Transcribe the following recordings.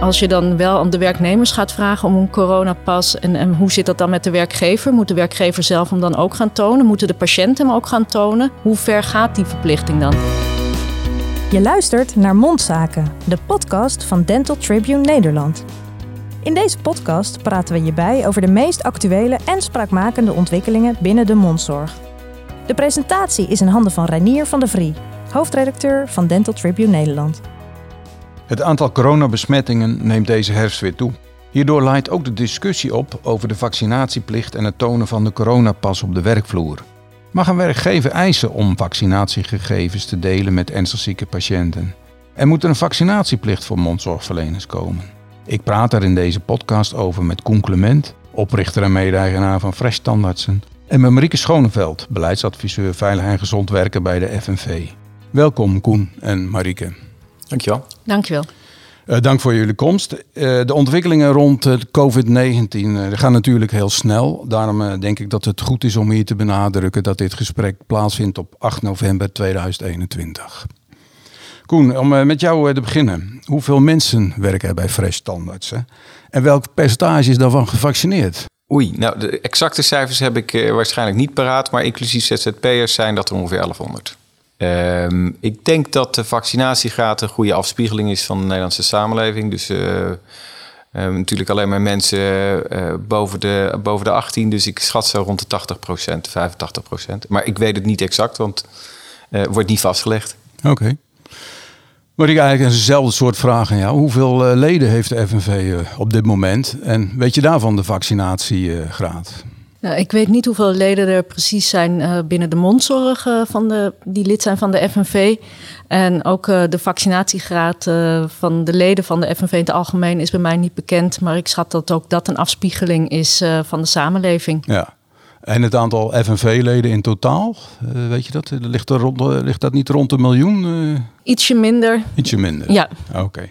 Als je dan wel aan de werknemers gaat vragen om een coronapas, en, en hoe zit dat dan met de werkgever? Moet de werkgever zelf hem dan ook gaan tonen? Moeten de patiënten hem ook gaan tonen? Hoe ver gaat die verplichting dan? Je luistert naar Mondzaken, de podcast van Dental Tribune Nederland. In deze podcast praten we je bij over de meest actuele en spraakmakende ontwikkelingen binnen de mondzorg. De presentatie is in handen van Reinier van der Vrie, hoofdredacteur van Dental Tribune Nederland. Het aantal coronabesmettingen neemt deze herfst weer toe. Hierdoor leidt ook de discussie op over de vaccinatieplicht en het tonen van de coronapas op de werkvloer. Mag een werkgever eisen om vaccinatiegegevens te delen met ernstig zieke patiënten? Er moet een vaccinatieplicht voor mondzorgverleners komen. Ik praat er in deze podcast over met Koen Clement, oprichter en mede-eigenaar van Fresh Standaardsen, en met Marieke Schoneveld, beleidsadviseur Veilig en Gezond Werken bij de FNV. Welkom Koen en Marieke. Dankjewel. Dankjewel. Uh, dank voor jullie komst. Uh, de ontwikkelingen rond uh, COVID-19 gaan natuurlijk heel snel. Daarom denk ik dat het goed is om hier te benadrukken dat dit gesprek plaatsvindt op 8 november 2021. Koen, om met jou te beginnen. Hoeveel mensen werken er bij Fresh Standards? Hè? En welk percentage is daarvan gevaccineerd? Oei, nou de exacte cijfers heb ik waarschijnlijk niet paraat, maar inclusief ZZP'ers zijn dat er ongeveer 1100. Um, ik denk dat de vaccinatiegraad een goede afspiegeling is van de Nederlandse samenleving. Dus uh, uh, natuurlijk alleen maar mensen uh, boven, de, boven de 18. Dus ik schat zo rond de 80 procent, 85 procent. Maar ik weet het niet exact, want het wordt niet vastgelegd. Oké. Maar ik eigenlijk eenzelfde soort vraag aan jou. Hoeveel leden heeft de FNV op dit moment? En weet je daarvan de vaccinatiegraad? Nou, ik weet niet hoeveel leden er precies zijn uh, binnen de mondzorg uh, van de, die lid zijn van de FNV. En ook uh, de vaccinatiegraad van de leden van de FNV in het algemeen is bij mij niet bekend. Maar ik schat dat ook dat een afspiegeling is van de samenleving. Ja. En het aantal FNV-leden in totaal, weet je dat? Ligt, er rond, ligt dat niet rond een miljoen? Ietsje minder. Ietsje minder? Ja. Oké. Okay.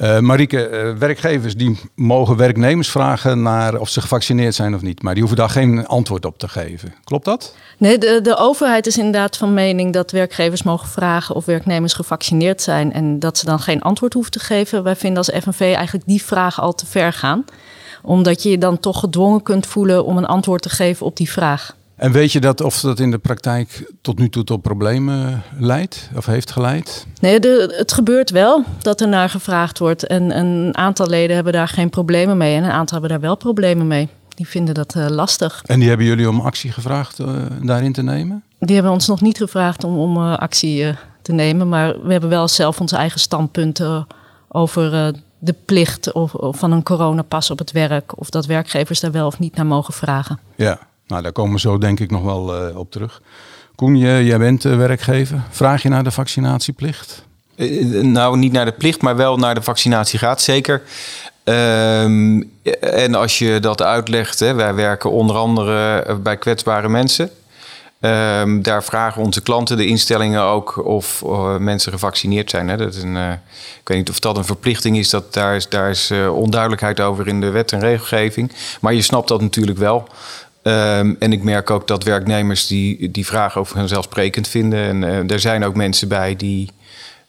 Uh, Marieke, uh, werkgevers die mogen werknemers vragen naar of ze gevaccineerd zijn of niet. Maar die hoeven daar geen antwoord op te geven. Klopt dat? Nee, de, de overheid is inderdaad van mening dat werkgevers mogen vragen of werknemers gevaccineerd zijn. En dat ze dan geen antwoord hoeven te geven. Wij vinden als FNV eigenlijk die vraag al te ver gaan. Omdat je je dan toch gedwongen kunt voelen om een antwoord te geven op die vraag. En weet je dat of dat in de praktijk tot nu toe tot problemen leidt of heeft geleid? Nee, de, het gebeurt wel dat er naar gevraagd wordt. En een aantal leden hebben daar geen problemen mee. En een aantal hebben daar wel problemen mee. Die vinden dat uh, lastig. En die hebben jullie om actie gevraagd uh, daarin te nemen? Die hebben ons nog niet gevraagd om, om uh, actie te nemen. Maar we hebben wel zelf onze eigen standpunten over de plicht of, of van een coronapas op het werk. Of dat werkgevers daar wel of niet naar mogen vragen. Ja. Nou, daar komen we zo denk ik nog wel uh, op terug. Koen, jij bent uh, werkgever. Vraag je naar de vaccinatieplicht? Uh, nou, niet naar de plicht, maar wel naar de vaccinatiegraad, zeker. Ehm, en als je dat uitlegt, hè, wij werken onder andere bij kwetsbare mensen. Um, daar vragen onze klanten, de instellingen ook, of mensen gevaccineerd zijn. Hè. Dat is een, ik weet niet of dat een verplichting is, dat, daar is, daar is onduidelijkheid over in de wet en regelgeving. Maar je snapt dat natuurlijk wel. Um, en ik merk ook dat werknemers die, die vragen over vanzelfsprekend vinden. En uh, er zijn ook mensen bij die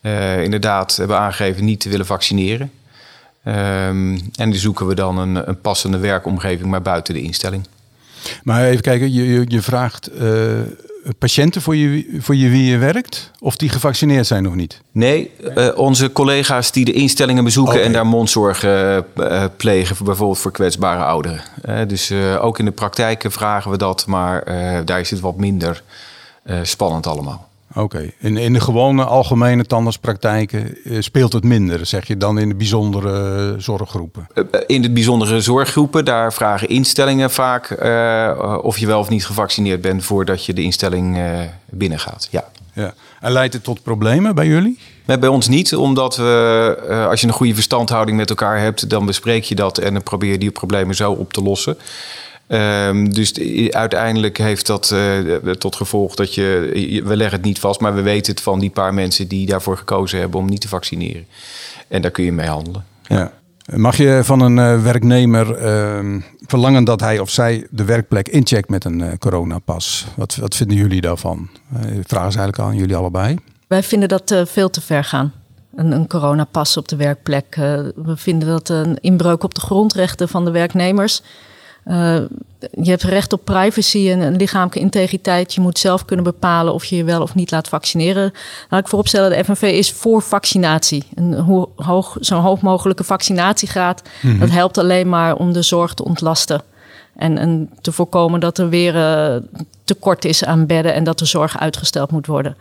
uh, inderdaad hebben aangegeven niet te willen vaccineren. Um, en die zoeken we dan een, een passende werkomgeving, maar buiten de instelling. Maar even kijken, je, je, vraagt uh, patiënten voor, je, voor je wie je werkt? Of die gevaccineerd zijn of niet? Nee, uh, onze collega's die de instellingen bezoeken okay. en daar mondzorg uh, plegen, bijvoorbeeld voor kwetsbare ouderen. dus ook in de praktijk vragen we dat, maar daar is het wat minder spannend allemaal. Oké, okay. in, in de gewone algemene tandartspraktijken speelt het minder, zeg je dan in de bijzondere zorggroepen? In de bijzondere zorggroepen, daar vragen instellingen vaak uh, of je wel of niet gevaccineerd bent voordat je de instelling uh, binnengaat. Ja. ja. En leidt het tot problemen bij jullie? Nee, bij ons niet, omdat we, als je een goede verstandhouding met elkaar hebt, dan bespreek je dat en dan probeer je die problemen zo op te lossen. Um, dus de, uiteindelijk heeft dat uh, tot gevolg dat je, we leggen het niet vast, maar we weten het van die paar mensen die daarvoor gekozen hebben om niet te vaccineren. En daar kun je mee handelen. Ja. Mag je van een uh, werknemer uh, verlangen dat hij of zij de werkplek incheckt met een uh, coronapas? Wat, wat vinden jullie daarvan? vragen ze eigenlijk aan jullie allebei. Wij vinden dat veel te ver gaan. een, een coronapas op de werkplek. we vinden dat een inbreuk op de grondrechten van de werknemers. Je hebt recht op privacy en een lichamelijke integriteit. Je moet zelf kunnen bepalen of je je wel of niet laat vaccineren. Laat ik vooropstellen, de FNV is voor vaccinatie. Een hoog, zo'n hoog mogelijke vaccinatiegraad, mhm. dat helpt alleen maar om de zorg te ontlasten. En, en te voorkomen dat er weer uh, tekort is aan bedden en dat de zorg uitgesteld moet worden.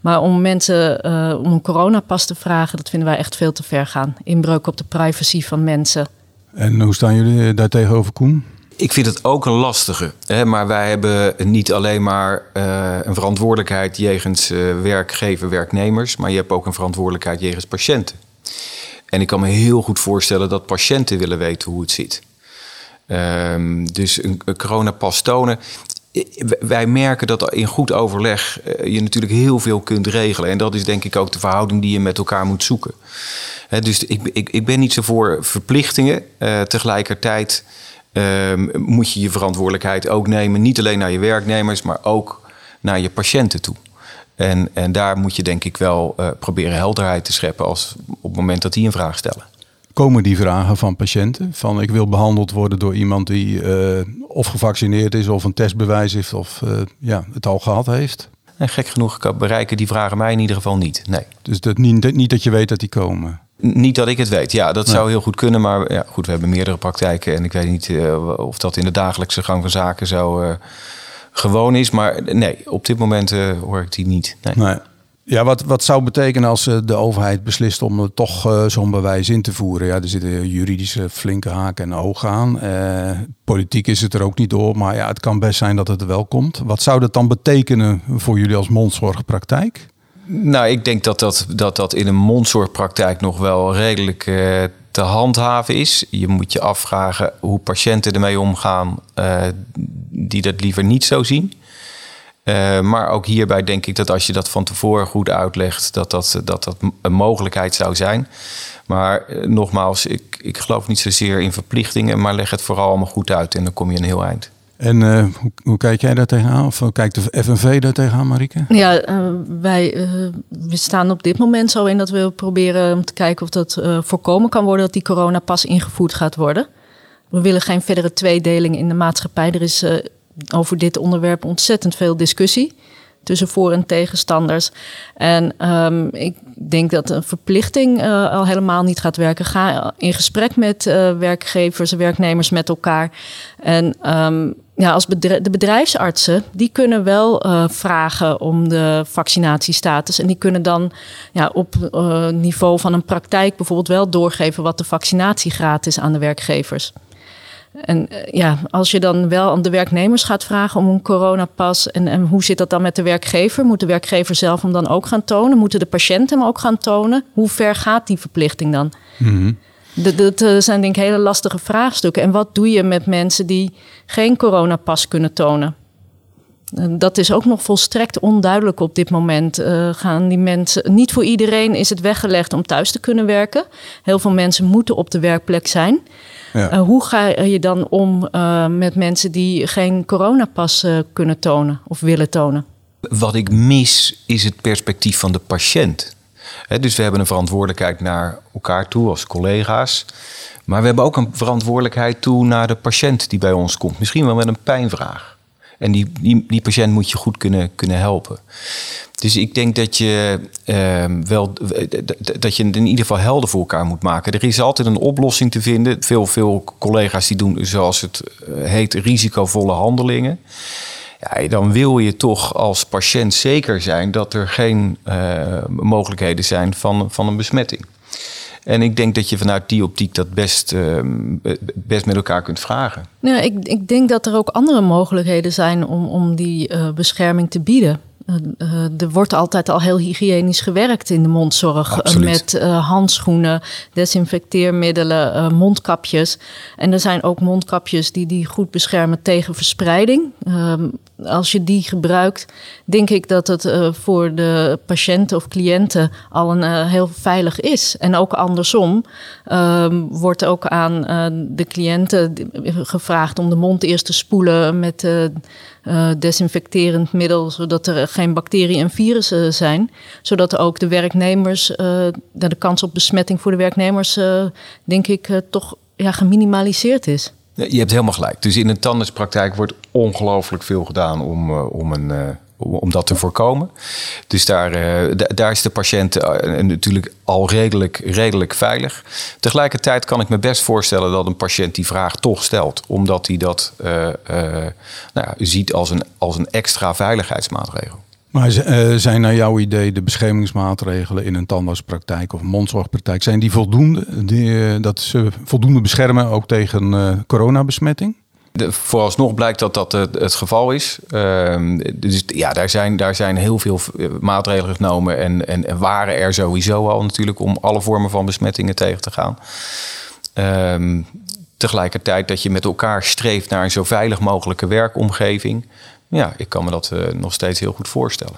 Maar om mensen uh, om een coronapas te vragen, dat vinden wij echt veel te ver gaan. Inbreuk op de privacy van mensen. En hoe staan jullie daar tegenover, Koen? Ik vind het ook een lastige. Hè? Maar wij hebben niet alleen maar uh, een verantwoordelijkheid jegens uh, werkgever, werknemers, maar je hebt ook een verantwoordelijkheid jegens patiënten. En ik kan me heel goed voorstellen dat patiënten willen weten hoe het zit. Um, dus een, een coronapas tonen. Wij merken dat in goed overleg eh, je natuurlijk heel veel kunt regelen. En dat is denk ik ook de verhouding die je met elkaar moet zoeken. dus ik, ben niet zo voor verplichtingen. Tegelijkertijd um, moet je je verantwoordelijkheid ook nemen. Niet alleen naar je werknemers, maar ook naar je patiënten toe. En, en daar moet je denk ik wel uh, proberen helderheid te scheppen als, op het moment dat die een vraag stellen komen die vragen van patiënten. Van ik wil behandeld worden door iemand die uh, of gevaccineerd is of een testbewijs heeft of uh, ja, het al gehad heeft. En gek genoeg bereiken die vragen mij in ieder geval niet. Nee. Dus dat niet, niet dat je weet dat die komen. Niet dat ik het weet. Ja, dat zou heel goed kunnen. Maar ja, goed, we hebben meerdere praktijken. En ik weet niet uh, of dat in de dagelijkse gang van zaken zo gewoon is. Maar nee, op dit moment hoor ik die niet. Nee. nee. Ja, wat, wat zou betekenen als eh, de overheid beslist om er toch zo'n bewijs in te voeren? Ja, er zitten juridische flinke haken en ogen aan. Politiek is het er ook niet door, maar ja, het kan best zijn dat het er wel komt. Wat zou dat dan betekenen voor jullie als mondzorgpraktijk? Nou, ik denk dat dat, dat, dat in een mondzorgpraktijk nog wel redelijk te handhaven is. Je moet je afvragen hoe patiënten ermee omgaan die dat liever niet zo zien. Uh, maar ook hierbij denk ik dat als je dat van tevoren goed uitlegt, dat dat, dat, dat een mogelijkheid zou zijn. Maar nogmaals, ik, ik geloof niet zozeer in verplichtingen, maar leg het vooral allemaal goed uit en dan kom je een heel eind. En uh, hoe, kijk jij daar tegenaan? Of kijkt de FNV daar tegenaan, Marike? Ja, wij we staan op dit moment zo in dat we proberen te kijken of dat voorkomen kan worden dat die corona pas ingevoerd gaat worden. We willen geen verdere tweedeling in de maatschappij. Er is over dit onderwerp ontzettend veel discussie tussen voor- en tegenstanders. En um, ik denk dat een verplichting al helemaal niet gaat werken. Ga in gesprek met werkgevers en werknemers met elkaar. En um, ja, als de bedrijfsartsen, die kunnen wel uh, vragen om de vaccinatiestatus. En die kunnen dan ja, op niveau van een praktijk bijvoorbeeld wel doorgeven wat de vaccinatiegraad is aan de werkgevers. En eh, ja, als je dan wel aan de werknemers gaat vragen om een coronapas. En, en hoe zit dat dan met de werkgever? Moet de werkgever zelf hem dan ook gaan tonen? Moeten de patiënten hem ook gaan tonen? Hoe ver gaat die verplichting dan? Mm Dat, eh, zijn denk ik hele lastige vraagstukken. En wat doe je met mensen die geen coronapas kunnen tonen? Dat is ook nog volstrekt onduidelijk op dit moment. Uh, gaan die mensen, niet voor iedereen is het weggelegd om thuis te kunnen werken. Heel veel mensen moeten op de werkplek zijn. Ja. Uh, hoe ga je dan om uh, met mensen die geen coronapas uh, kunnen tonen of willen tonen? Wat ik mis is het perspectief van de patiënt. Dus we hebben een verantwoordelijkheid naar elkaar toe als collega's. Maar we hebben ook een verantwoordelijkheid toe naar de patiënt die bij ons komt. Misschien wel met een pijnvraag. En die, die, die patiënt moet je goed kunnen, kunnen helpen. Dus ik denk dat je uh, wel dat je het in ieder geval helder voor elkaar moet maken. Er is altijd een oplossing te vinden. Veel, veel collega's die doen, zoals het eh, heet, risicovolle handelingen. Ja, dan wil je toch als patiënt zeker zijn dat er geen uh, mogelijkheden zijn van, van een besmetting. En ik denk dat je vanuit die optiek dat best, ehm, best met elkaar kunt vragen. Ja, ik, ik denk dat er ook andere mogelijkheden zijn om, om die uh, bescherming te bieden. Uh, er wordt altijd al heel hygiënisch gewerkt in de mondzorg. Met handschoenen, desinfecteermiddelen, mondkapjes. En er zijn ook mondkapjes die, die goed beschermen tegen verspreiding. Ehm, als je die gebruikt, denk ik dat het uh, voor de patiënten of cliënten al een uh, heel veilig is. En ook andersom uh, wordt ook aan de cliënten gevraagd om de mond eerst te spoelen met desinfecterend middel, zodat er geen bacteriën en virussen zijn. Zodat ook de werknemers, de kans op besmetting voor de werknemers, denk ik, toch ja, geminimaliseerd is. Je hebt helemaal gelijk. Dus in een tandartspraktijk wordt ongelooflijk veel gedaan om, uh, om, een, uh, om dat te voorkomen. Dus daar, uh, daar is de patiënt natuurlijk al redelijk, redelijk veilig. Tegelijkertijd kan ik me best voorstellen dat een patiënt die vraag toch stelt, omdat hij dat nou, ziet als een, als een extra veiligheidsmaatregel. Maar uh, zijn naar jouw idee de beschermingsmaatregelen in een tandartspraktijk of mondzorgpraktijk, zijn die voldoende? Uh, dat ze voldoende beschermen ook tegen uh, coronabesmetting? De, vooralsnog blijkt dat dat het, geval is. Ehm, dus ja, daar zijn, daar zijn heel veel maatregelen genomen en, en, en, waren er sowieso al natuurlijk om alle vormen van besmettingen tegen te gaan. Ehm, tegelijkertijd dat je met elkaar streeft naar een zo veilig mogelijke werkomgeving ja, ik kan me dat uh, nog steeds heel goed voorstellen.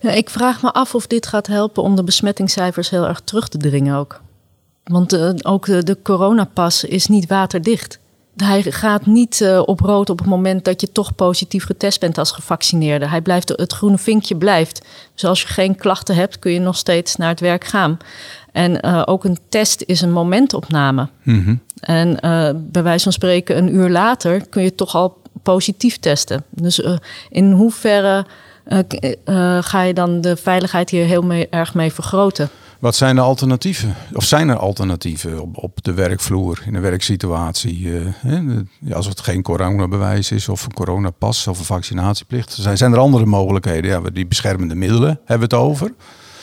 Ja, ik vraag me af of dit gaat helpen om de besmettingscijfers heel erg terug te dringen ook. Want uh, ook de, de, coronapas is niet waterdicht. Hij gaat niet uh, op rood op het moment dat je toch positief getest bent als gevaccineerde. Hij blijft, het groene vinkje blijft. Dus als je geen klachten hebt, kun je nog steeds naar het werk gaan. En ook een test is een momentopname. Mm -hmm. En bij wijze van spreken, een uur later kun je toch al positief testen. Dus uh, in hoeverre uh, uh, ga je dan de veiligheid hier heel erg mee vergroten? Wat zijn de alternatieven? Of zijn er alternatieven op, de werkvloer, in een werksituatie? Hè? Als het geen coronabewijs is, of een coronapas of een vaccinatieplicht. Zijn, zijn er andere mogelijkheden? Ja, die beschermende middelen hebben we het over.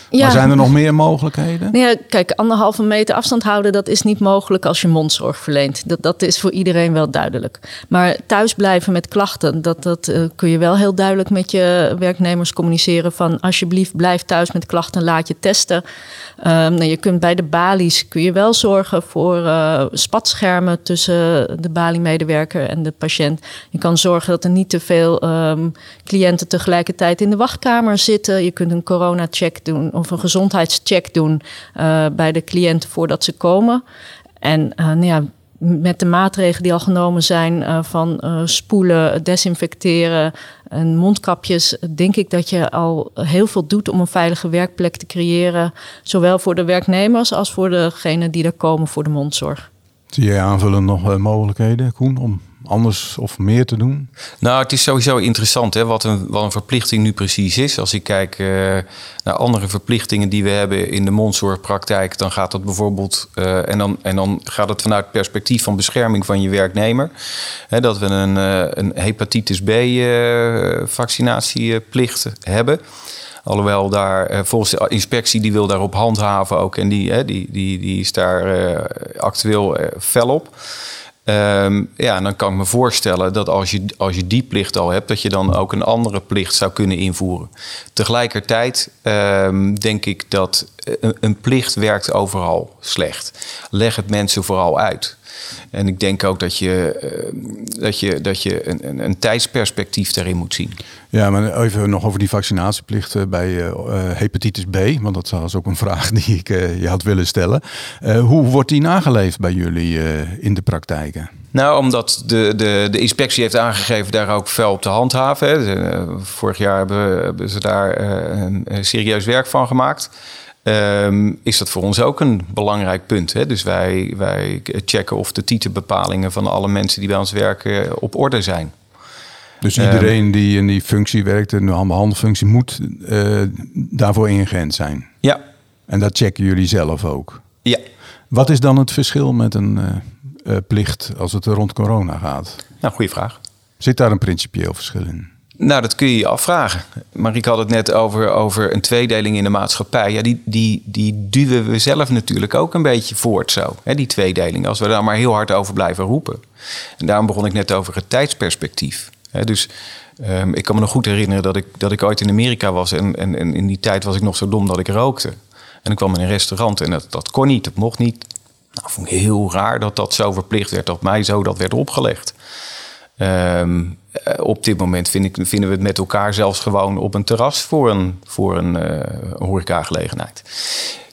Ja. Maar zijn er nog meer mogelijkheden? Ja, kijk, anderhalve meter afstand houden, dat is niet mogelijk als je mondzorg verleent. Dat, dat is voor iedereen wel duidelijk. Maar thuisblijven met klachten, dat, dat uh, kun je wel heel duidelijk met je werknemers communiceren. Van alsjeblieft, blijf thuis met klachten, laat je testen. Um, nou, je kunt bij de balies kun je wel zorgen voor uh, spatschermen tussen de baliemedewerker en de patiënt. Je kan zorgen dat er niet te veel um, cliënten tegelijkertijd in de wachtkamer zitten. Je kunt een corona-check doen of een gezondheidscheck doen uh, bij de cliënten voordat ze komen. En uh, nou ja, met de maatregelen die al genomen zijn uh, van spoelen, desinfecteren en mondkapjes, denk ik dat je al heel veel doet om een veilige werkplek te creëren. Zowel voor de werknemers als voor degenen die er komen voor de mondzorg. Zie jij aanvullend nog mogelijkheden, Koen, om anders of meer te doen? Nou, het is sowieso interessant hè, wat, een, wat een verplichting nu precies is. Als ik kijk uh, naar andere verplichtingen die we hebben in de mondzorgpraktijk, dan gaat dat bijvoorbeeld, uh, en, dan, en dan gaat het vanuit het perspectief van bescherming van je werknemer. Hè, dat we een, uh, een hepatitis B-vaccinatieplicht hebben. Alhoewel daar volgens de inspectie die wil daarop handhaven ook. En die, die, die, die is daar actueel fel op. Um, ja, dan kan ik me voorstellen dat als je, als je die plicht al hebt, dat je dan ook een andere plicht zou kunnen invoeren. Tegelijkertijd um, denk ik dat een, een, plicht werkt overal slecht. Leg het mensen vooral uit. En ik denk ook dat je, uh, dat je, dat je een, een, een, tijdsperspectief daarin moet zien. Ja, maar even nog over die vaccinatieplicht bij uh, hepatitis B. Want dat was ook een vraag die ik uh, je had willen stellen. hoe wordt die nageleefd bij jullie in de praktijken? Nou, omdat de, de, de inspectie heeft aangegeven daar ook fel op te handhaven. Hè. Vorig jaar hebben, hebben ze daar een serieus werk van gemaakt. Um, is dat voor ons ook een belangrijk punt. Hè? Dus wij, wij checken of de titelbepalingen van alle mensen die bij ons werken op orde zijn. Dus iedereen um, die in die functie werkt, een handelfunctie, moet uh, daarvoor ingeënt zijn? Ja. En dat checken jullie zelf ook? Ja. Wat is dan het verschil met een uh, uh, plicht als het rond corona gaat? Nou, goede vraag. Zit daar een principieel verschil in? Nou, dat kun je je afvragen. ik had het net over, over een tweedeling in de maatschappij. Ja, die, die, die duwen we zelf natuurlijk ook een beetje voort zo. Hè, die tweedeling, als we daar maar heel hard over blijven roepen. En daarom begon ik net over het tijdsperspectief. Hè, dus um, ik kan me nog goed herinneren dat ik, dat ik ooit in Amerika was. En, en, en in die tijd was ik nog zo dom dat ik rookte. En ik kwam in een restaurant en dat, dat kon niet, dat mocht niet. Nou, vond ik heel raar dat dat zo verplicht werd, dat mij zo dat werd opgelegd. Ehm, op dit moment vinden we het met elkaar zelfs gewoon op een terras voor een, voor een uh, horecagelegenheid.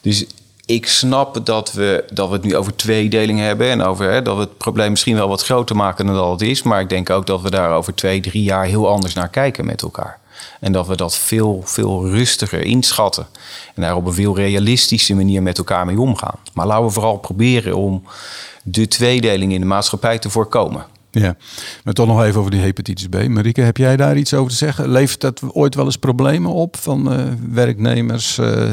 Dus ik snap dat we, dat we het nu over tweedeling hebben en over hè, dat we het probleem misschien wel wat groter maken dan dat het is. Maar ik denk ook dat we daar over twee, drie jaar heel anders naar kijken met elkaar. En dat we dat veel, veel rustiger inschatten. En daar op een veel realistische manier met elkaar mee omgaan. Maar laten we vooral proberen om de tweedeling in de maatschappij te voorkomen. Ja, maar toch nog even over die hepatitis B. Marike, heb jij daar iets over te zeggen? Levert dat ooit wel eens problemen op van uh, werknemers uh,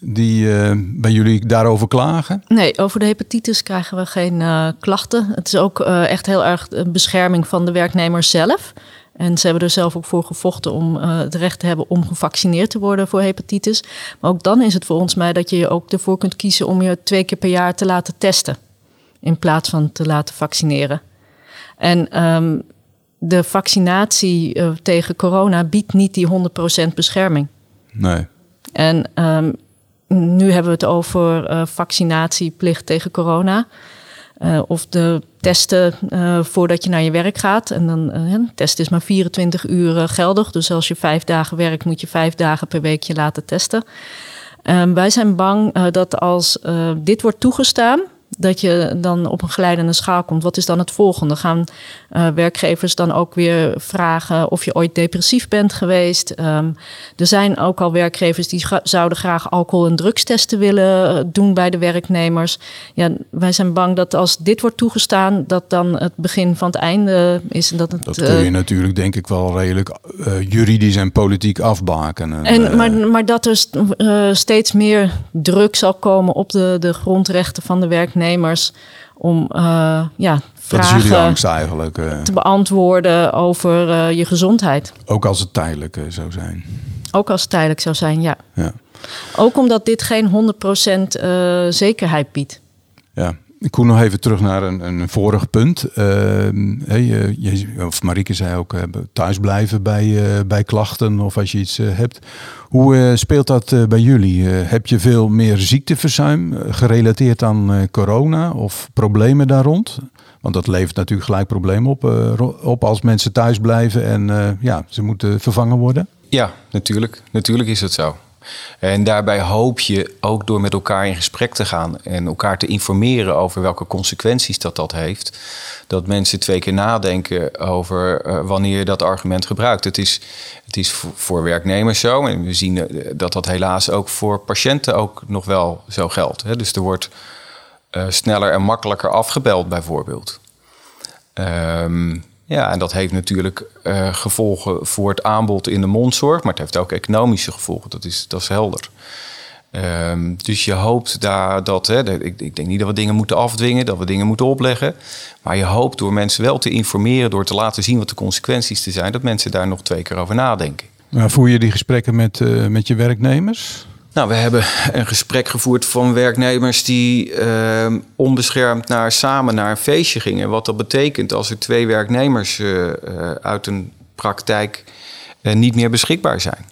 die uh, bij jullie daarover klagen? Nee, over de hepatitis krijgen we geen klachten. Het is ook echt heel erg een bescherming van de werknemers zelf. En ze hebben er zelf ook voor gevochten om het recht te hebben om gevaccineerd te worden voor hepatitis. Maar ook dan is het voor ons mij dat je je ook ervoor kunt kiezen om je twee keer per jaar te laten testen. In plaats van te laten vaccineren. En um, de vaccinatie uh, tegen corona biedt niet die 100% bescherming. Nee. En um, nu hebben we het over uh, vaccinatieplicht tegen corona. Uh, of de testen voordat je naar je werk gaat. En dan, een test is maar 24 uur geldig. Dus als je vijf dagen werkt, moet je vijf dagen per week je laten testen. Um, wij zijn bang dat als dit wordt toegestaan, dat je dan op een glijdende schaal komt. Wat is dan het volgende? Gaan uh, werkgevers dan ook weer vragen of je ooit depressief bent geweest? Um, er zijn ook al werkgevers die zouden graag alcohol- en drugstesten willen eh, doen bij de werknemers. Ja, wij zijn bang dat als dit wordt toegestaan, dat dan het begin van het einde is. Dat, het, dat kun je uh, natuurlijk denk ik wel redelijk uh, juridisch en politiek afbakenen. En, maar, maar dat er steeds meer druk zal komen op de, de grondrechten van de werknemers om uh, ja, vragen eigenlijk, uh, te beantwoorden over uh, je gezondheid. Ook als het tijdelijk zou zijn. Ook als het tijdelijk zou zijn, ja. ja. Ook omdat dit geen 100% zekerheid biedt. Ja, ik kom nog even terug naar een, een vorig punt. Uh, je, of Marieke zei ook, uh, thuis blijven bij, uh, bij klachten of als je iets hebt. Hoe speelt dat bij jullie? heb je veel meer ziekteverzuim gerelateerd aan corona of problemen daar rond? Want dat levert natuurlijk gelijk problemen op, op als mensen thuis blijven en ja, ze moeten vervangen worden. Ja, natuurlijk. Natuurlijk is het zo. En daarbij hoop je ook door met elkaar in gesprek te gaan en elkaar te informeren over welke consequenties dat dat heeft, dat mensen twee keer nadenken over uh, wanneer je dat argument gebruikt. Het is, het is voor werknemers zo en we zien eh, dat dat helaas ook voor patiënten ook nog wel zo geldt. Hè. Dus er wordt uh, sneller en makkelijker afgebeld bijvoorbeeld. Um, ja, en dat heeft natuurlijk uh, gevolgen voor het aanbod in de mondzorg, maar het heeft ook economische gevolgen. Dat is, dat is helder. Um, dus je hoopt daar dat, hè, ik, ik, denk niet dat we dingen moeten afdwingen, dat we dingen moeten opleggen. Maar je hoopt door mensen wel te informeren, door te laten zien wat de consequenties te zijn, dat mensen daar nog twee keer over nadenken. Maar voer je die gesprekken met, uh, met je werknemers? Nou, we hebben een gesprek gevoerd van werknemers die uh, onbeschermd naar, samen naar een feestje gingen. Wat dat betekent als er twee werknemers uh, uit een praktijk uh, niet meer beschikbaar zijn.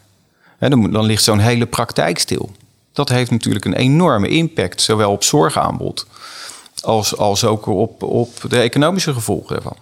Hè, dan, ligt zo'n hele praktijk stil. Dat heeft natuurlijk een enorme impact, zowel op zorgaanbod als, als ook op, op de economische gevolgen ervan.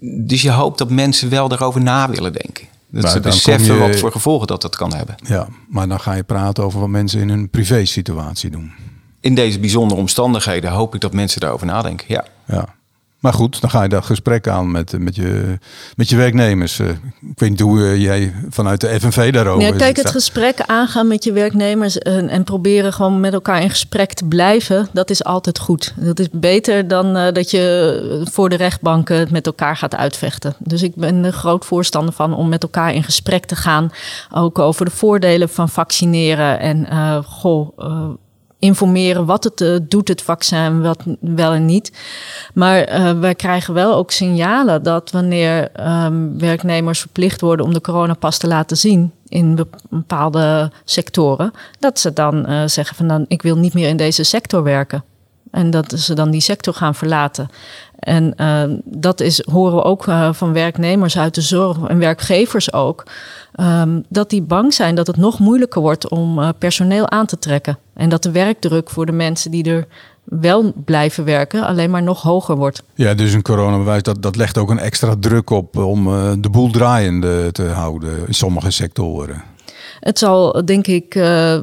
Dus je hoopt dat mensen wel daarover na willen denken. Dat maar ze beseffen je, wat voor gevolgen dat dat kan hebben. Ja, maar dan ga je praten over wat mensen in hun privé-situatie doen. In deze bijzondere omstandigheden hoop ik dat mensen daarover nadenken, ja. Ja, maar goed, dan ga je dat gesprek aan met, met, je, met je werknemers. Eh, ik weet niet hoe eh, jij vanuit de FNV daarover... Ja, kijk, het gesprek aangaan met je werknemers en, en, proberen gewoon met elkaar in gesprek te blijven, dat is altijd goed. Dat is beter dan uh, dat je voor de rechtbanken het met elkaar gaat uitvechten. Dus ik ben er groot voorstander van om met elkaar in gesprek te gaan. Ook over de voordelen van vaccineren en uh, goh informeren wat het uh, doet, het vaccin, wat wel en niet. Maar uh, wij krijgen wel ook signalen dat wanneer um, werknemers verplicht worden om de coronapas te laten zien in bepaalde sectoren, dat ze dan uh, zeggen van dan ik wil niet meer in deze sector werken. En dat ze dan die sector gaan verlaten. En uh, dat is, horen we ook uh, van werknemers uit de zorg en werkgevers ook. Um, dat die bang zijn dat het nog moeilijker wordt om uh, personeel aan te trekken. En dat de werkdruk voor de mensen die er wel blijven werken alleen maar nog hoger wordt. Ja, dus een coronabewijs dat, dat legt ook een extra druk op om de boel draaiende te houden in sommige sectoren. Het zal denk ik uh,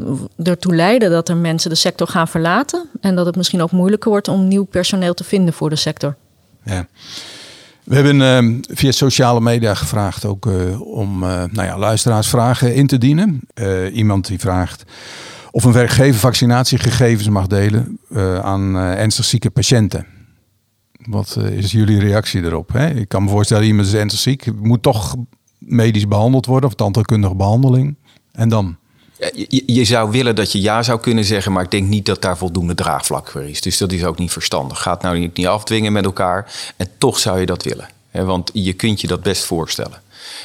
ertoe leiden dat er mensen de sector gaan verlaten. En dat het misschien ook moeilijker wordt om nieuw personeel te vinden voor de sector. Ja. We hebben uh, via sociale media gevraagd ook uh, om nou ja, luisteraarsvragen in te dienen. iemand die vraagt of een werkgever vaccinatiegegevens mag delen aan ernstig zieke patiënten. Wat is jullie reactie erop? Hè? Ik kan me voorstellen, iemand is ernstig ziek, moet toch medisch behandeld worden of tandheelkundige behandeling. En dan? Je, je, zou willen dat je ja zou kunnen zeggen, maar ik denk niet dat daar voldoende draagvlak voor is. Dus dat is ook niet verstandig. Gaat nou niet, niet afdwingen met elkaar. En toch zou je dat willen. want je kunt je dat best voorstellen.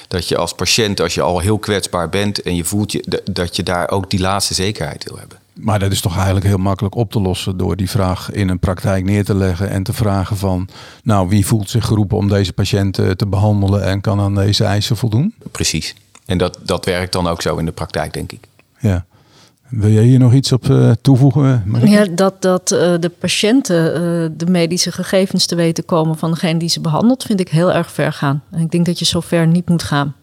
Dat je als patiënt, als je al heel kwetsbaar bent en je voelt je, dat je daar ook die laatste zekerheid wil hebben. Maar dat is toch eigenlijk heel makkelijk op te lossen door die vraag in een praktijk neer te leggen en te vragen van, nou wie voelt zich geroepen om deze patiënt te behandelen en kan aan deze eisen voldoen? Precies. En dat, dat werkt dan ook zo in de praktijk, denk ik. Ja. Wil jij hier nog iets op uh, toevoegen? Ja, dat, dat uh, de patiënten uh, de medische gegevens te weten komen van degene die ze behandelt, vind ik heel erg ver gaan. En ik denk dat je zo ver niet moet gaan.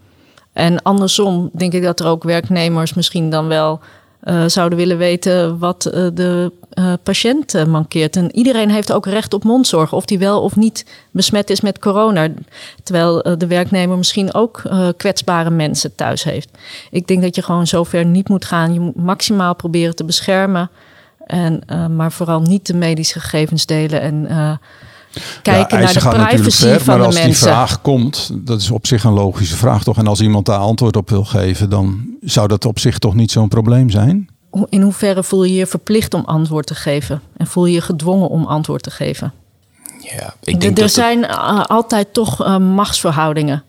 En andersom denk ik dat er ook werknemers misschien dan wel uh, zouden willen weten wat uh, de uh, patiënt mankeert. En iedereen heeft ook recht op mondzorg, of die wel of niet besmet is met corona. Terwijl de werknemer misschien ook kwetsbare mensen thuis heeft. Ik denk dat je gewoon zover niet moet gaan. Je moet maximaal proberen te beschermen. En, maar vooral niet de medische gegevens delen en kijken ja, naar de privacy ver, van maar als die vraag komt, dat is op zich een logische vraag toch? En als iemand daar antwoord op wil geven, dan zou dat op zich toch niet zo'n probleem zijn? In hoeverre voel je je verplicht om antwoord te geven? En voel je je gedwongen om antwoord te geven? Ja, ik denk er dat zijn het... altijd toch uh, machtsverhoudingen.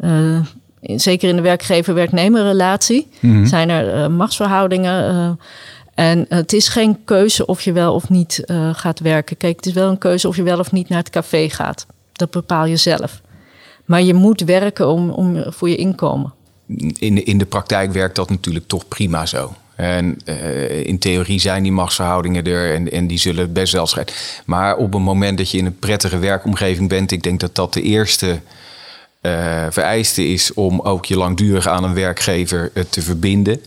Uh, zeker in de werkgever-werknemer-relatie mm -hmm. zijn er uh, machtsverhoudingen. En het is geen keuze of je wel of niet uh, gaat werken. Kijk, het is wel een keuze of je wel of niet naar het café gaat. Dat bepaal je zelf. Maar je moet werken om, om, voor je inkomen. In, in de praktijk werkt dat natuurlijk toch prima zo. En uh, in theorie zijn die machtsverhoudingen er en, en die zullen best wel schrijven. Maar op het moment dat je in een prettige werkomgeving bent, ik denk dat dat de eerste uh, vereiste is om ook je langdurig aan een werkgever te verbinden.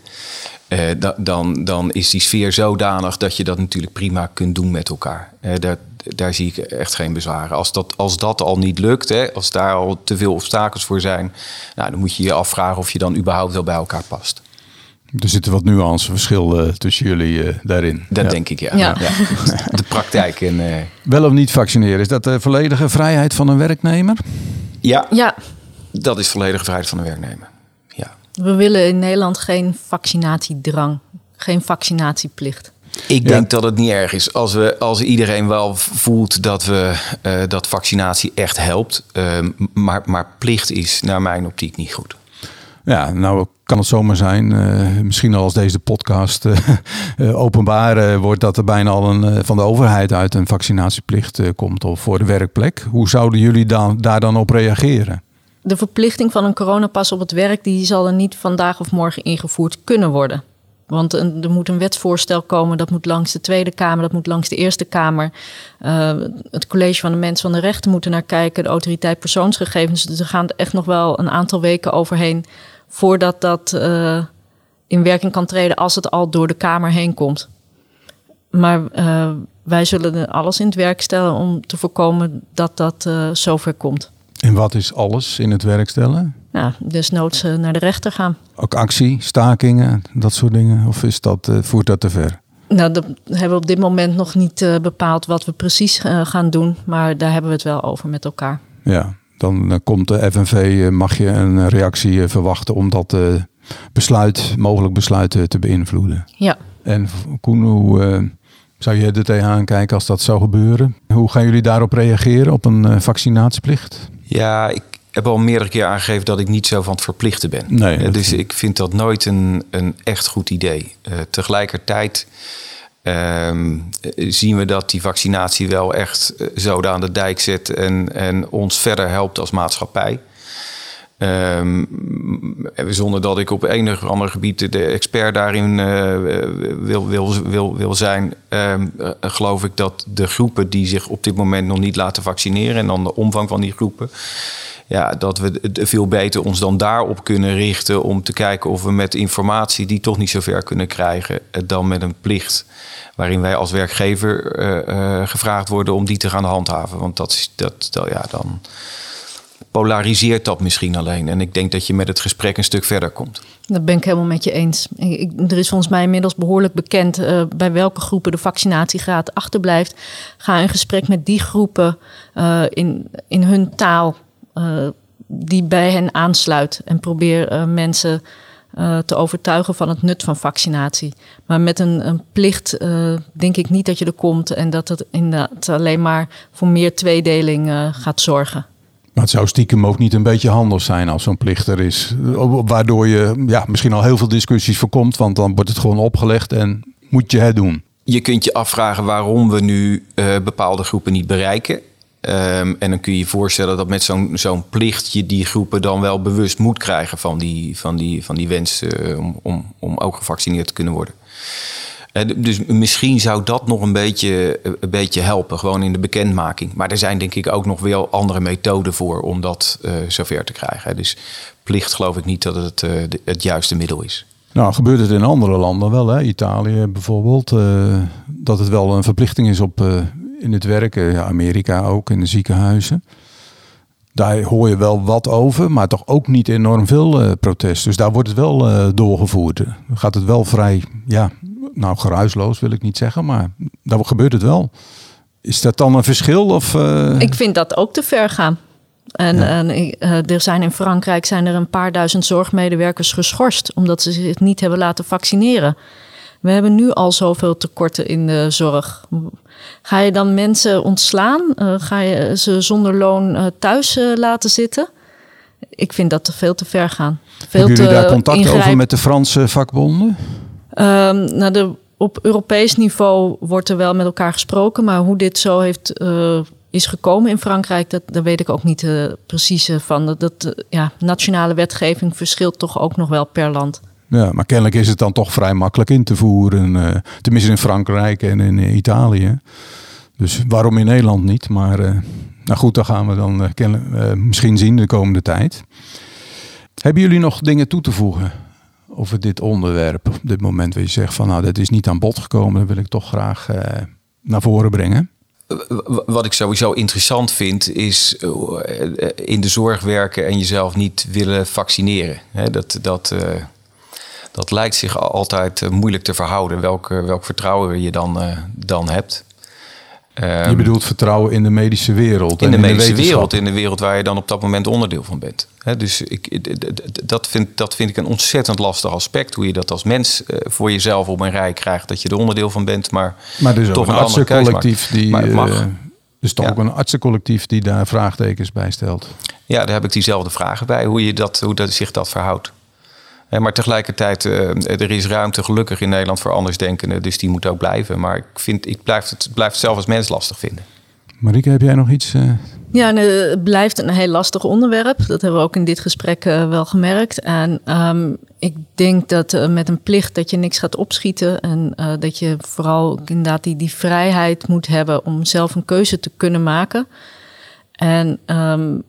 Uh, da, dan, dan is die sfeer zodanig dat je dat natuurlijk prima kunt doen met elkaar. Uh, daar, daar zie ik echt geen bezwaren. Als dat, als dat al niet lukt, hè, als daar al te veel obstakels voor zijn, nou, dan moet je je afvragen of je dan überhaupt wel bij elkaar past. Er zitten wat nuanceverschillen uh, tussen jullie daarin. Dat denk ik, ja. ja. ja. De praktijk. En, Wel of niet vaccineren, is dat de volledige vrijheid van een werknemer? Ja, ja. dat is volledige vrijheid van een werknemer. We willen in Nederland geen vaccinatiedrang, geen vaccinatieplicht. Ik denk dat het niet erg is als, we, als iedereen wel voelt dat, we, uh, dat vaccinatie echt helpt. Uh, maar, maar plicht is naar mijn optiek niet goed. Ja, nou kan het zomaar zijn. Uh, misschien al als deze podcast openbaar wordt dat er bijna al een, van de overheid uit een vaccinatieplicht komt of voor de werkplek. Hoe zouden jullie dan, daar dan op reageren? De verplichting van een coronapas op het werk, die zal er niet vandaag of morgen ingevoerd kunnen worden. Want er moet een wetsvoorstel komen, dat moet langs de Tweede Kamer, dat moet langs de Eerste Kamer. Uh, het college van de mensen van de rechten moeten naar kijken, de autoriteit persoonsgegevens. Dus er gaan echt nog wel een aantal weken overheen voordat dat uh, in werking kan treden als het al door de Kamer heen komt. Maar uh, wij zullen alles in het werk stellen om te voorkomen dat dat zover komt. En wat is alles in het werk stellen? Nou, desnoods uh, naar de rechter gaan. Ook actie, stakingen, dat soort dingen? Of is dat, uh, voert dat te ver? Nou, dat hebben we op dit moment nog niet uh, bepaald wat we precies gaan doen. Maar daar hebben we het wel over met elkaar. Ja, dan komt de FNV, mag je een reactie verwachten om dat besluit, mogelijk besluit te beïnvloeden. Ja. En Koen, hoe zou je er tegenaan kijken als dat zou gebeuren? Hoe gaan jullie daarop reageren, op een vaccinatieplicht? Ja, ik heb al meerdere keer aangegeven dat ik niet zo van het verplichten ben. Nee, dus ik vind dat nooit een, een echt goed idee. Uh, tegelijkertijd ehm, zien we dat die vaccinatie wel echt zoden aan de dijk zet en, en ons verder helpt als maatschappij. Um, zonder dat ik op enig ander gebied de expert daarin uh, wil, wil, wil, wil zijn, um, uh, geloof ik dat de groepen die zich op dit moment nog niet laten vaccineren en dan de omvang van die groepen, ja, dat we veel beter ons dan daarop kunnen richten om te kijken of we met informatie die toch niet zo ver kunnen krijgen eh, dan met een plicht waarin wij als werkgever gevraagd worden om die te gaan handhaven. Want dat dat, dat ja, dan polariseert dat misschien alleen. En ik denk dat je met het gesprek een stuk verder komt. Dat ben ik helemaal met je eens. Er is volgens mij inmiddels behoorlijk bekend uh, bij welke groepen de vaccinatiegraad achterblijft. Ga in gesprek met die groepen uh, in, in hun taal uh, die bij hen aansluit. En probeer mensen te overtuigen van het nut van vaccinatie. Maar met een, een plicht denk ik niet dat je er komt en dat het inderdaad alleen maar voor meer tweedeling gaat zorgen. Maar het zou stiekem ook niet een beetje handig zijn als zo'n plicht er is. Waardoor je ja, misschien al heel veel discussies voorkomt. Want dan wordt het gewoon opgelegd en moet je het doen. Je kunt je afvragen waarom we nu uh, bepaalde groepen niet bereiken. Um, en dan kun je je voorstellen dat met zo'n zo'n plicht je die groepen dan wel bewust moet krijgen van die, van die, van die wens uh, om, om, om ook gevaccineerd te kunnen worden. Eh, dus misschien zou dat nog een beetje, een beetje helpen, gewoon in de bekendmaking. Maar er zijn denk ik ook nog wel andere methoden voor om dat uh, zover te krijgen. Dus plicht geloof ik niet dat het uh, het juiste middel is. Nou, gebeurt het in andere landen wel, hè? Italië bijvoorbeeld, dat het wel een verplichting is op in het werken. Ja, Amerika ook, in de ziekenhuizen. Daar hoor je wel wat over, maar toch ook niet enorm veel protest. Dus daar wordt het wel doorgevoerd. Dan gaat het wel vrij, ja, nou geruisloos wil ik niet zeggen, maar daar gebeurt het wel. Is dat dan een verschil? Of, uh... Ik vind dat ook te ver gaan. En, ja. en uh, er zijn in Frankrijk zijn er een paar duizend zorgmedewerkers geschorst omdat ze zich niet hebben laten vaccineren. We hebben nu al zoveel tekorten in de zorg. Ga je dan mensen ontslaan? Uh, ga je ze zonder loon thuis laten zitten? Ik vind dat te veel te ver gaan. Veel Hebben jullie daar contact over met de Franse vakbonden? Um, nou de, op Europees niveau wordt er wel met elkaar gesproken, maar hoe dit zo heeft, is gekomen in Frankrijk, dat, daar weet ik ook niet precies van. Dat, dat ja, nationale wetgeving verschilt toch ook nog wel per land. Ja, maar kennelijk is het dan toch vrij makkelijk in te voeren. tenminste in Frankrijk en in Italië. Dus waarom in Nederland niet? Maar nou goed, dat gaan we dan misschien zien de komende tijd. Hebben jullie nog dingen toe te voegen? over dit onderwerp op dit moment waar je zegt van nou dat is niet aan bod gekomen, dat wil ik toch graag eh, naar voren brengen? Wat ik sowieso interessant vind, is eh, in de zorg werken en jezelf niet willen vaccineren. Dat, dat, eh, dat lijkt zich altijd moeilijk te verhouden, welk, welk vertrouwen je dan, dan hebt. Um, je bedoelt vertrouwen in de medische wereld. In de medische wereld, in de wereld waar je dan op dat moment onderdeel van bent. He, dus ik, dat, vind, dat vind ik een ontzettend lastig aspect. Hoe je dat als mens uh, voor jezelf op een rij krijgt. Dat je er onderdeel van bent, maar, maar dus toch een, een artsencollectief die. Maar het mag. Dus toch ja. ook een artsencollectief die daar vraagtekens bij stelt. Ja, daar heb ik diezelfde vragen bij. Hoe, je dat, hoe dat zich dat verhoudt. Maar tegelijkertijd, uh, er is ruimte gelukkig in Nederland voor andersdenkenden. Dus die moet ook blijven. Maar ik, vind, ik blijf, het, blijf het zelf als mens lastig vinden. Marike, heb jij nog iets? Uh... Ja, het blijft een heel lastig onderwerp. Dat hebben we ook in dit gesprek uh, wel gemerkt. En um, ik denk dat uh, met een plicht dat je niks gaat opschieten. En dat je vooral inderdaad die, die vrijheid moet hebben om zelf een keuze te kunnen maken. En um,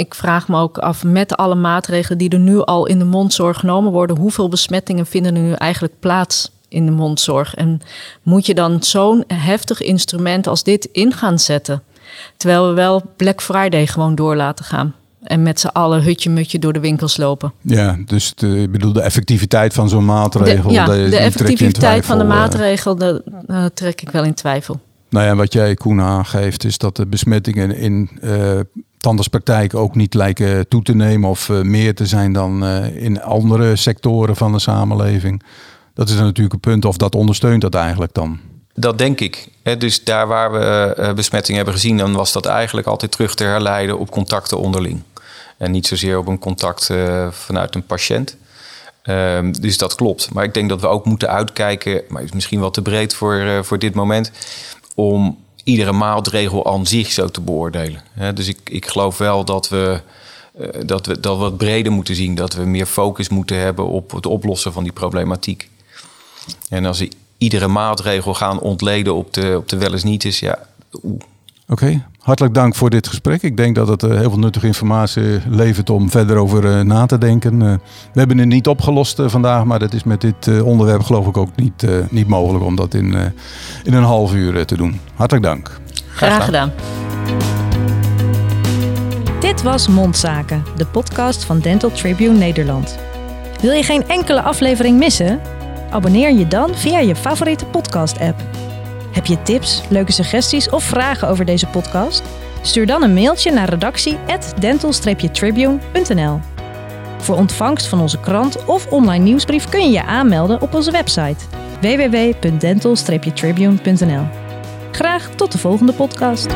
ik vraag me ook af met alle maatregelen die er nu al in de mondzorg genomen worden, hoeveel besmettingen vinden er nu eigenlijk plaats in de mondzorg? En moet je dan zo'n heftig instrument als dit in gaan zetten? Terwijl we wel Black Friday gewoon door laten gaan. En met z'n allen hutje-mutje door de winkels lopen. Ja, dus de, ik bedoel de effectiviteit van zo'n maatregel. De, ja, de, de effectiviteit van de maatregel dat, uh, trek ik wel in twijfel. Nou ja, wat jij Koen aangeeft is dat de besmettingen in uh, tandartspraktijk ook niet lijken toe te nemen of uh, meer te zijn dan uh, in andere sectoren van de samenleving. Dat is natuurlijk een punt of dat ondersteunt dat eigenlijk dan. Dat denk ik. Dus daar waar we besmetting hebben gezien, dan was dat eigenlijk altijd terug te herleiden op contacten onderling. En niet zozeer op een contact vanuit een patiënt. Ehm, dus dat klopt. Maar ik denk dat we ook moeten uitkijken, maar is misschien wel te breed voor, voor dit moment, om iedere maatregel aan zich zo te beoordelen. dus ik, ik geloof wel dat we, uh, dat, we, dat het breder moeten zien, dat we meer focus moeten hebben op het oplossen van die problematiek. En als we iedere maatregel gaan ontleden op de, op de wel eens niet is, ja. Oké, hartelijk dank voor dit gesprek. Ik denk dat het uh, heel veel nuttige informatie levert om verder over uh, na te denken. Uh, we hebben het niet opgelost vandaag, maar dat is met dit onderwerp geloof ik ook niet, niet mogelijk om dat in, in een half uur te doen. Hartelijk dank. Graag gedaan. Dit was Mondzaken, de podcast van Dental Tribune Nederland. Wil je geen enkele aflevering missen? Abonneer je dan via je favoriete podcast-app. Heb je tips, leuke suggesties of vragen over deze podcast? Stuur dan een mailtje naar redactie@dental-tribune.nl. Voor ontvangst van onze krant of online nieuwsbrief kun je je aanmelden op onze website www.dental-tribune.nl. Graag tot de volgende podcast.